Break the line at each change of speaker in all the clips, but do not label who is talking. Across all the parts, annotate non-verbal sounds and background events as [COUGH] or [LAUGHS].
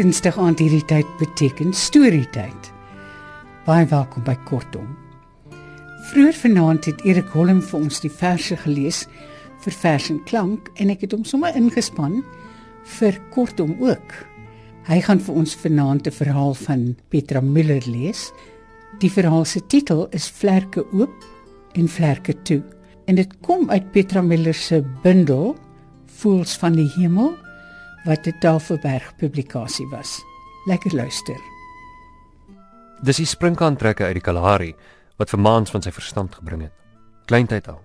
Kunstig aand hierdie tyd beteken storietyd. Baie welkom by Kortom. Vroeger vanaand het Erik Holm vir ons die verse gelees vir vers en klank en ek het hom sommer ingespan vir Kortom ook. Hy gaan vir ons vanaand 'n verhaal van Petra Müller lees. Die verhaal se titel is Vlerke oop en vlerke toe en dit kom uit Petra Müller se bundel Voels van die hemel wat 'n Tafelberg publikasie was. Lekker luister.
Dis die sprinkaantrekke uit die Kalahari wat vir maans van sy verstand gebring het. Kleintyd al.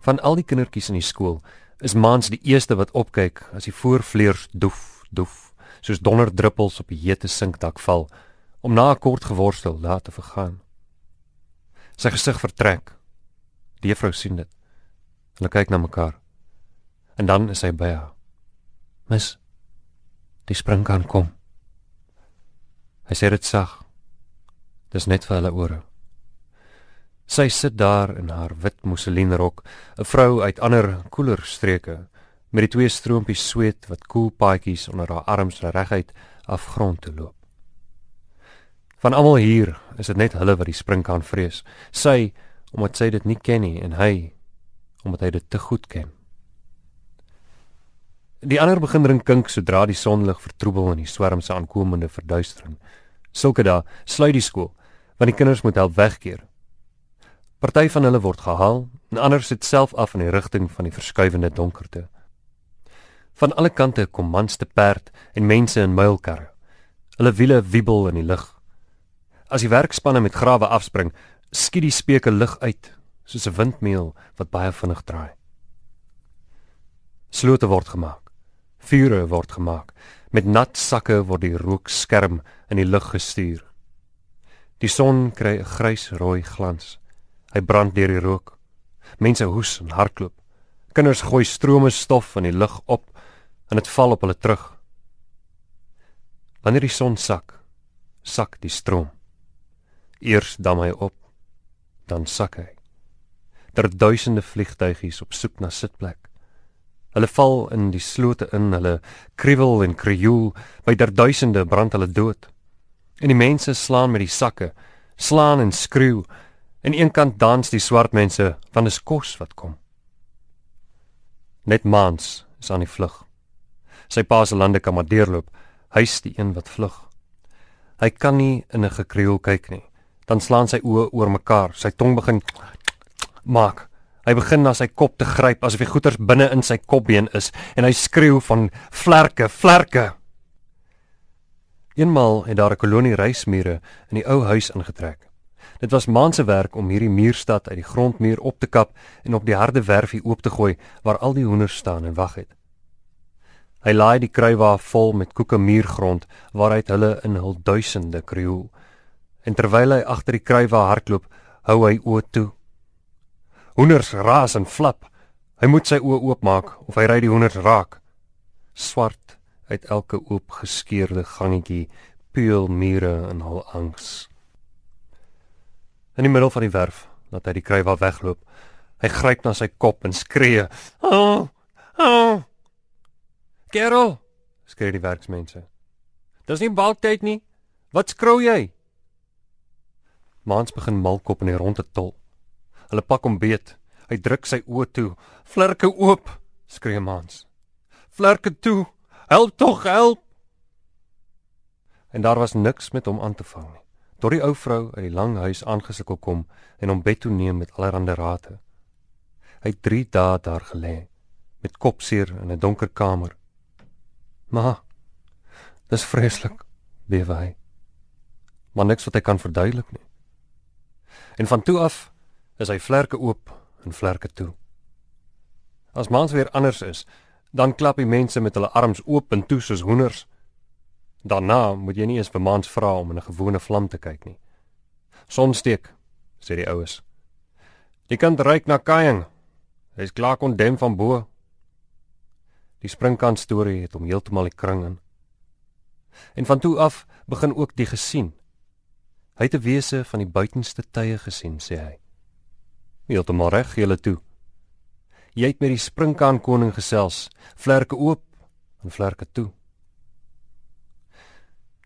Van al die kindertjies in die skool is maans die eerste wat opkyk as die voorvleurs doef doef soos donderdruppels op die hete sinkdak val om na 'n kort geworstel daar te vergaan. Sy gesig vertrek. Die juffrou sien dit. Hulle kyk na mekaar. En dan is hy by haar. Mis. Die spring kan kom. Hy sê dit sag. Dis net vir hulle ore. Sy sit daar in haar wit mousselinrok, 'n vrou uit ander koeler streke, met die twee stroompies sweet wat koel paadjies onder haar arms reguit afgrond toe loop. Van almal hier is dit net hulle wat die spring kan vrees. Sy omdat sy dit nie ken nie en hy omdat hy dit te goed ken. Die ander begin drink kink sodra die sonlig vertroebel in die swerm se aankomende verduistering. Sulke dae sluit die skool want die kinders moet help wegkeer. Party van hulle word gehaal en ander sit self af in die rigting van die verskuivende donkerte. Van alle kante kom mans te perd en mense in muilkarre. Hulle wiele wiebel in die lug. As die werkspanne met grawe afspring, skiet die speuke lig uit soos 'n windmeul wat baie vinnig draai. Slote word gemaak. Vure word gemaak. Met nat sakke word die rook skerm in die lug gestuur. Die son kry 'n grys-rooi glans. Hy brand deur die rook. Mense hoes en hardloop. Kinders gooi strome stof in die lug op en dit val op hulle terug. Wanneer die son sak, sak die stroom. Eers dam hy op, dan sak hy. Daar duisende vliegtuigies op soek na sitplek. Hulle val in die slote in, hulle kriewel en krioel, by derduisende brand hulle dood. En die mense slaan met die sakke, slaan en skreeu. En eenkant dans die swart mense van 'n kos wat kom. Net Mans is aan die vlug. Sy pa se lande kan maar deurloop, hy's die een wat vlug. Hy kan nie in 'n gekreul kyk nie. Dan slaan sy oë oor mekaar, sy tong begin maak. Hy begin na sy kop te gryp asof die goeters binne in sy kopbeen is en hy skreeu van vlerke, vlerke. Eenmal het daar 'n kolonie reismure in die ou huis ingetrek. Dit was maan se werk om hierdie muurstad uit die grondmuur op te kap en op die harde werfie oop te gooi waar al die hoenders staan en wag het. Hy laai die kruiwa vol met koeke muurgrond waaruit hulle in hul duisende krioel. En terwyl hy agter die kruiwa hardloop, hou hy oë toe Hoenders raas en flap. Hy moet sy oë oopmaak of hy ry die hoenders raak. Swart uit elke oopgeskeurde gangetjie puil mure in hul angs. In die middel van die werf, laat hy die kruiwa wegloop. Hy gryp na sy kop en skree: "Oh! Oh! Gerol!" skree die werksmense. "Dis nie balktyd nie. Wat skrou jy?" Mans begin malkop in die ronde tol. Hulle pak hom beet. Hy druk sy oë toe. "Vlerke oop!" skree Mans. "Vlerke toe! Help tog, help!" En daar was niks met hom aan te vang nie. Tot die ou vrou uit die lang huis aangesukkel kom en hom bed toe neem met allerlei rate. Hy het 3 dae daar gelê met kopseer in 'n donker kamer. "Ma, dis vreeslik," bewe hy. Maar niks wat hy kan verduidelik nie. En van toe af is hy vlerke oop en vlerke toe. As mans weer anders is, dan klap die mense met hulle arms oop en toe soos hoenders. Daarna moet jy nie eens vir mans vra om in 'n gewone vlam te kyk nie. Sonsteek, sê die oues. Jy kan ryk na kaaiing. Hy's klaar kondem van bo. Die springkant storie het hom heeltemal die kring in. En van toe af begin ook die gesien. Hy het 'n wese van die buitenste tye gesien, sê hy. Heeltemal reg, julle toe. Jy het met die springkaan koning gesels, vlerke oop en vlerke toe.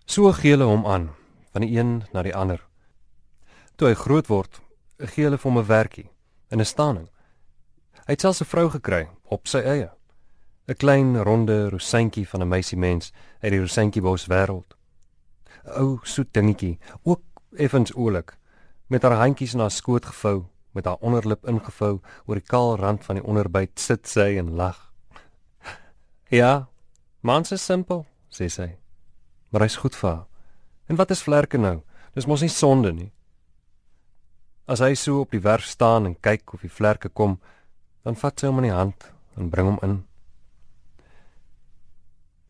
So gee hulle hom aan, van die een na die ander. Toe hy groot word, gee hulle vir hom 'n werkie in 'n staning. Hy het selfs 'n vrou gekry op sy eie. 'n Klein ronde rosientjie van 'n meisie mens uit die rosientjiebos wêreld. 'n Ou soet dingetjie, ook effens oulik, met haar handjies na skoot gevou, met haar onderlip ingevou oor die kaal rand van die onderbyt sit sy en lag. [LAUGHS] Ja, mans is simpel, sê sy. Maar hy's goed vir haar. En wat is vlerke nou? Dis mos nie sonde nie. As hy so op die werf staan en kyk of die vlerke kom, dan vat sy hom in die hand en bring hom in.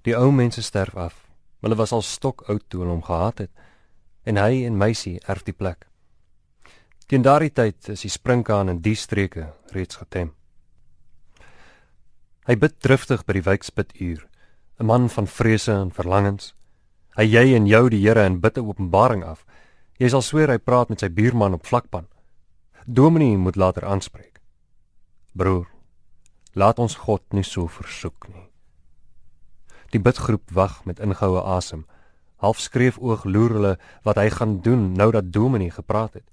Die ou mense sterf af. Hulle was al stok oud toe hulle hom gehad het en hy en meisie erf die plek. Teen daardie tyd is die sprinkaan in die streke reeds getem. Hy bid driftig by die wijkspituur, 'n man van vrese en verlangens. Hy jy en jou die Here in bidte openbaring af. Jy sal sweer hy praat met sy buurman op vlakpan. Dominee moet later aanspreek. Broer, laat ons God nie so versoek nie. Die bidgroep wag met ingehoue asem. Half skreef oog loer hulle wat hy gaan doen nou dat Dominee gepraat het.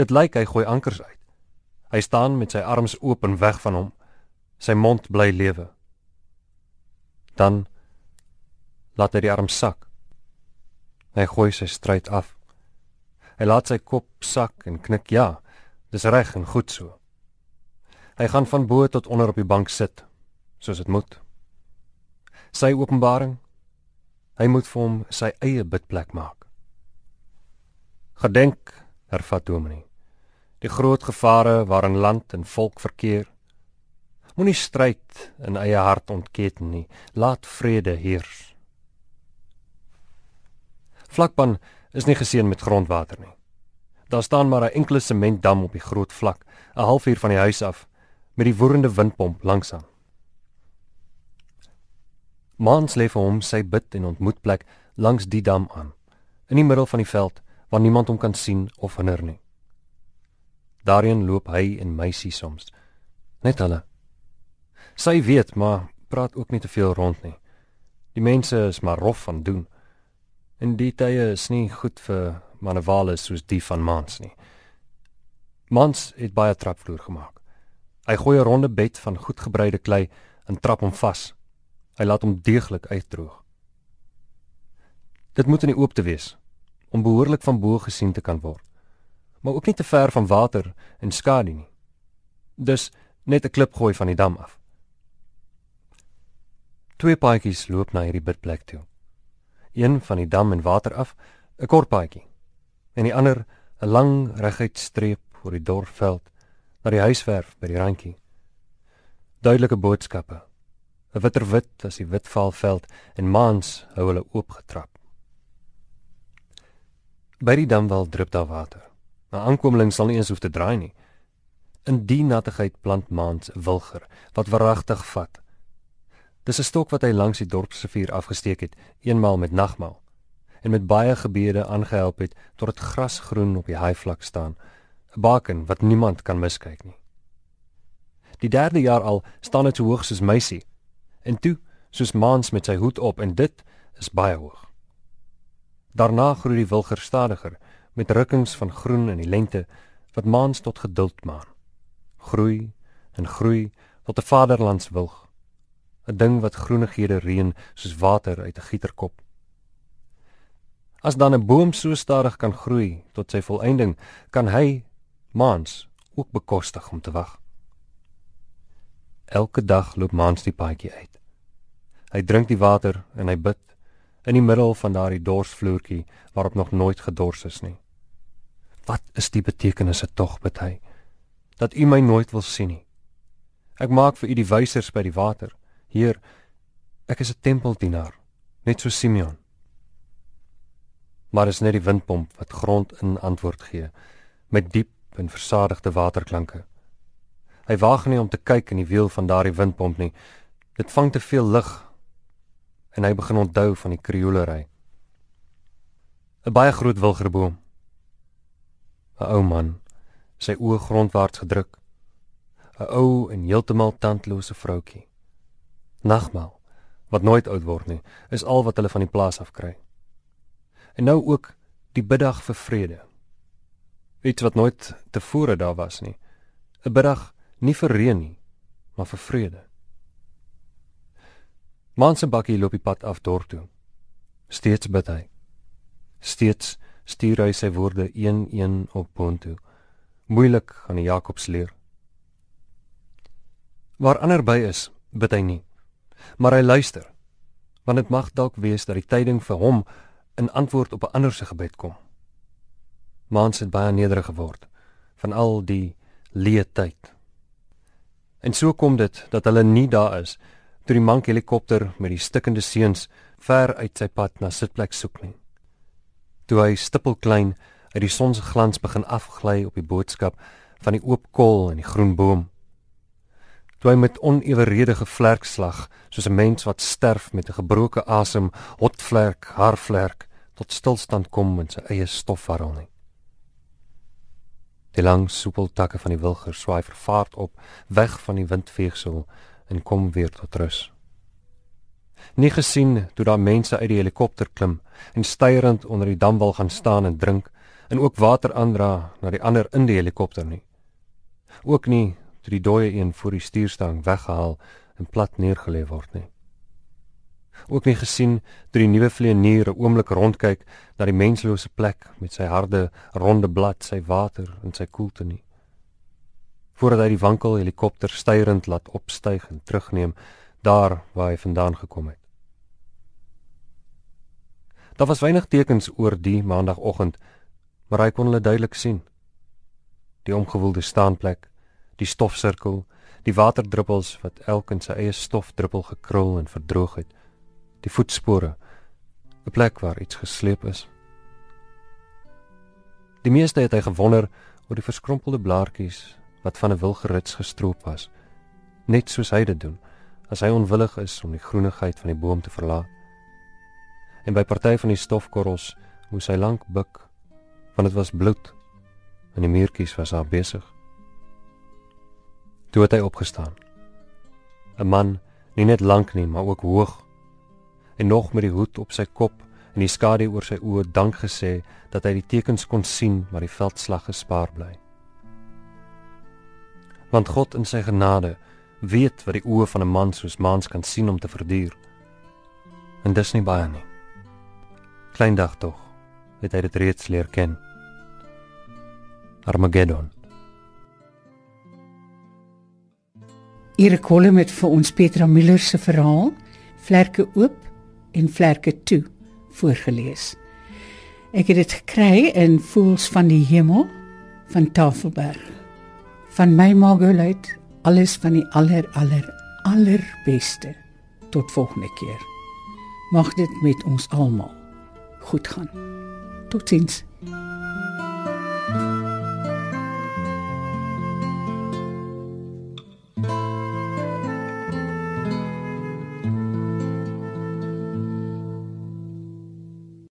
Dit lyk hy gooi ankers uit. Hy staan met sy arms oop en weg van hom. Sy mond bly lewe. Dan laat hy die arm sak. Hy gooi sy stryd af. Hy laat sy kop sak en knik ja. Dis reg en goed so. Hy gaan van bo tot onder op die bank sit, soos dit moet. Sy openbaring. Hy moet vir hom sy eie bidplek maak. Gedenk, hervat Dominee, die groot gevare waarin land en volk verkeer. Moenie stryd in eie hart ontketen nie. Laat vrede heers. Vlakpan is nie geseën met grondwater nie. Daar staan maar 'n enkele sementdam op die groot vlak, 'n halfuur van die huis af, met die woerende windpomp langsaan. Mans lê vir hom sy bid en ontmoetplek langs die dam aan, in die middel van die veld waar niemand hom kan sien of hinder nie. Daarin loop hy en meisie soms, net hulle. Sy weet, maar praat ook nie te veel rond nie. Die mense is maar rof van doen. En die tye is nie goed vir manewale soos die van Mans nie. Mans het baie trapvloer gemaak. Hy gooi 'n ronde bed van goed gebreide klei en trap hom vas. Hy laat hom deeglik uitdroog. Dit moet in die oop te wees om behoorlik van bo gesien te kan word. Maar ook nie te ver van water en skadu nie. Dus net 'n klip gooi van die dam af. Twee paadjies loop na hierdie bidplek toe een van die dam en water af, 'n kort paadjie. En die ander 'n lang reguit streep oor die dorpveld na die huiswerf by die randjie. Duidelike boodskappe. 'n Witter wit as die witvalveld en maans hou hulle oopgetrap. By die damwal drup daar water. 'n Aankomeling sal nie eens hoef te draai nie. In die nattigheid plant maans wilger wat verragtig vat Dis 'n stok wat hy langs die dorpsrivier afgesteek het, eenmaal met nagmaal en met baie gebede aangehelp het tot dit grasgroen op die haaivlak staan, 'n baken wat niemand kan miskyk nie. Die derde jaar al staan dit so hoog soos meisie en toe soos maans met sy hoed op en dit is baie hoog. Daarna groei die wilger stadiger met rukkings van groen in die lente wat maans tot geduld maan. Groei en groei tot 'n vaderlands wilg 'n ding wat groenighede reën soos water uit 'n gieterkop. As dan 'n boom so stadig kan groei tot sy volëinding, kan hy maans ook bekostig om te wag. Elke dag loop maans die paadjie uit. Hy drink die water en hy bid in die middel van daardie dorsvloertjie waarop nog nooit gedors is nie. Wat is die betekenisse tog bid hy dat u my nooit wil sien nie. Ek maak vir u die wysers by die water. Heer, ek is 'n tempeldienaar, net so Simeon. Maar is net die windpomp wat grond in antwoord gee met diep en versadigde waterklanke. Hy waag nie om te kyk in die wiel van daardie windpomp nie. Dit vang te veel lig en hy begin onthou van die kriolery. 'n Baie groot wilgerboom. 'n Ou man, sy oë grondwaarts gedruk. 'n Ou en heeltemal tandlose vroutjie. Nagmaal wat nooit oud word nie, is al wat hulle van die plaas af kry. En nou ook die biddag vir vrede. Iets wat nooit tevore daar was nie. 'n Biddag nie vir reën nie, maar vir vrede. Manse bakkie loop die pad af dorp toe. Steeds bid hy. Steeds stuur hy sy woorde een-een op boontoe. Moeilik aan die Jakobsleer. Waar ander by is, bid hy nie. Maar hy luister. Want dit mag dalk wees dat die tyding vir hom in antwoord op 'n ander se gebed kom. Mans het baie nederig geword van al die leë tyd. En so kom dit dat hulle nie daar is toe die mank helikopter met die stikkende seuns ver uit sy pad na sitplek soek nie toe hy stippelklein uit die son se glans begin afgly op die boodskap van die oop kol en die groen boom. Toe hy met oneweredige vlerkslag soos 'n mens wat sterf met 'n gebroke asem, hotvlerk, haarvlerk tot stilstand kom in sy eie stofwarrel nie. Die lang soepel takke van die wilger swaai vervaard op weg van die windveegsel en kom weer tot rus nie gesien toe daar mense uit die helikopter klim en styrend onder die damwal gaan staan en drink en ook water aandra na die ander in die helikopter nie. Ook nie toe die dooie een voor die stuurstang weggehaal en plat neergelê word nie. Ook nie gesien toe die nuwe vlieënier 'n oomblik rondkyk na die menslose plek met sy harde ronde blad, sy water en sy koelte nie. Voordat hy die wankel helikopter styrend laat opstyg en terugneem daar waar hy vandaan gekom het. Daar was weinig tekens oor die maandagooggend, maar hy kon hulle duidelik sien. Die omgewoelde staanplek, die stofsirkel, die waterdruppels wat elk in sy eie stofdruppel gekrul en verdroog het, die voetspore, 'n plek waar iets gesleep is. Die meeste het hy gewonder oor die verskrompelde blaartjies wat van 'n wilgerits gestroop was, net soos hy dit doen as hy onwillig is om die groenigheid van die boom te verlaat en by party van die stofkorrels moes hy lank buig want dit was bloed en die muurtjies was daar besig. Toe het hy opgestaan. 'n Man, nie net lank nie, maar ook hoog en nog met die hoed op sy kop en die skadu oor sy oë dank gesê dat hy die tekens kon sien maar die veldslag gespaar bly. Want God in sy genade weet wat die oë van 'n man soos Mans kan sien om te verduur. En dis nie baie nie klein dag tog het hy dit reeds leer ken. Armageddon.
Erik Holle met vir ons Petra Miller se verhaal Vlerke oop en vlerke toe voorgeles. Ek het dit gekry in Voels van die Hemel van Tafelberg. Van my Margolite, alles van die aller aller allerbeste. Tot volgende keer. Mag dit met ons almal goed gaan. Totsiens.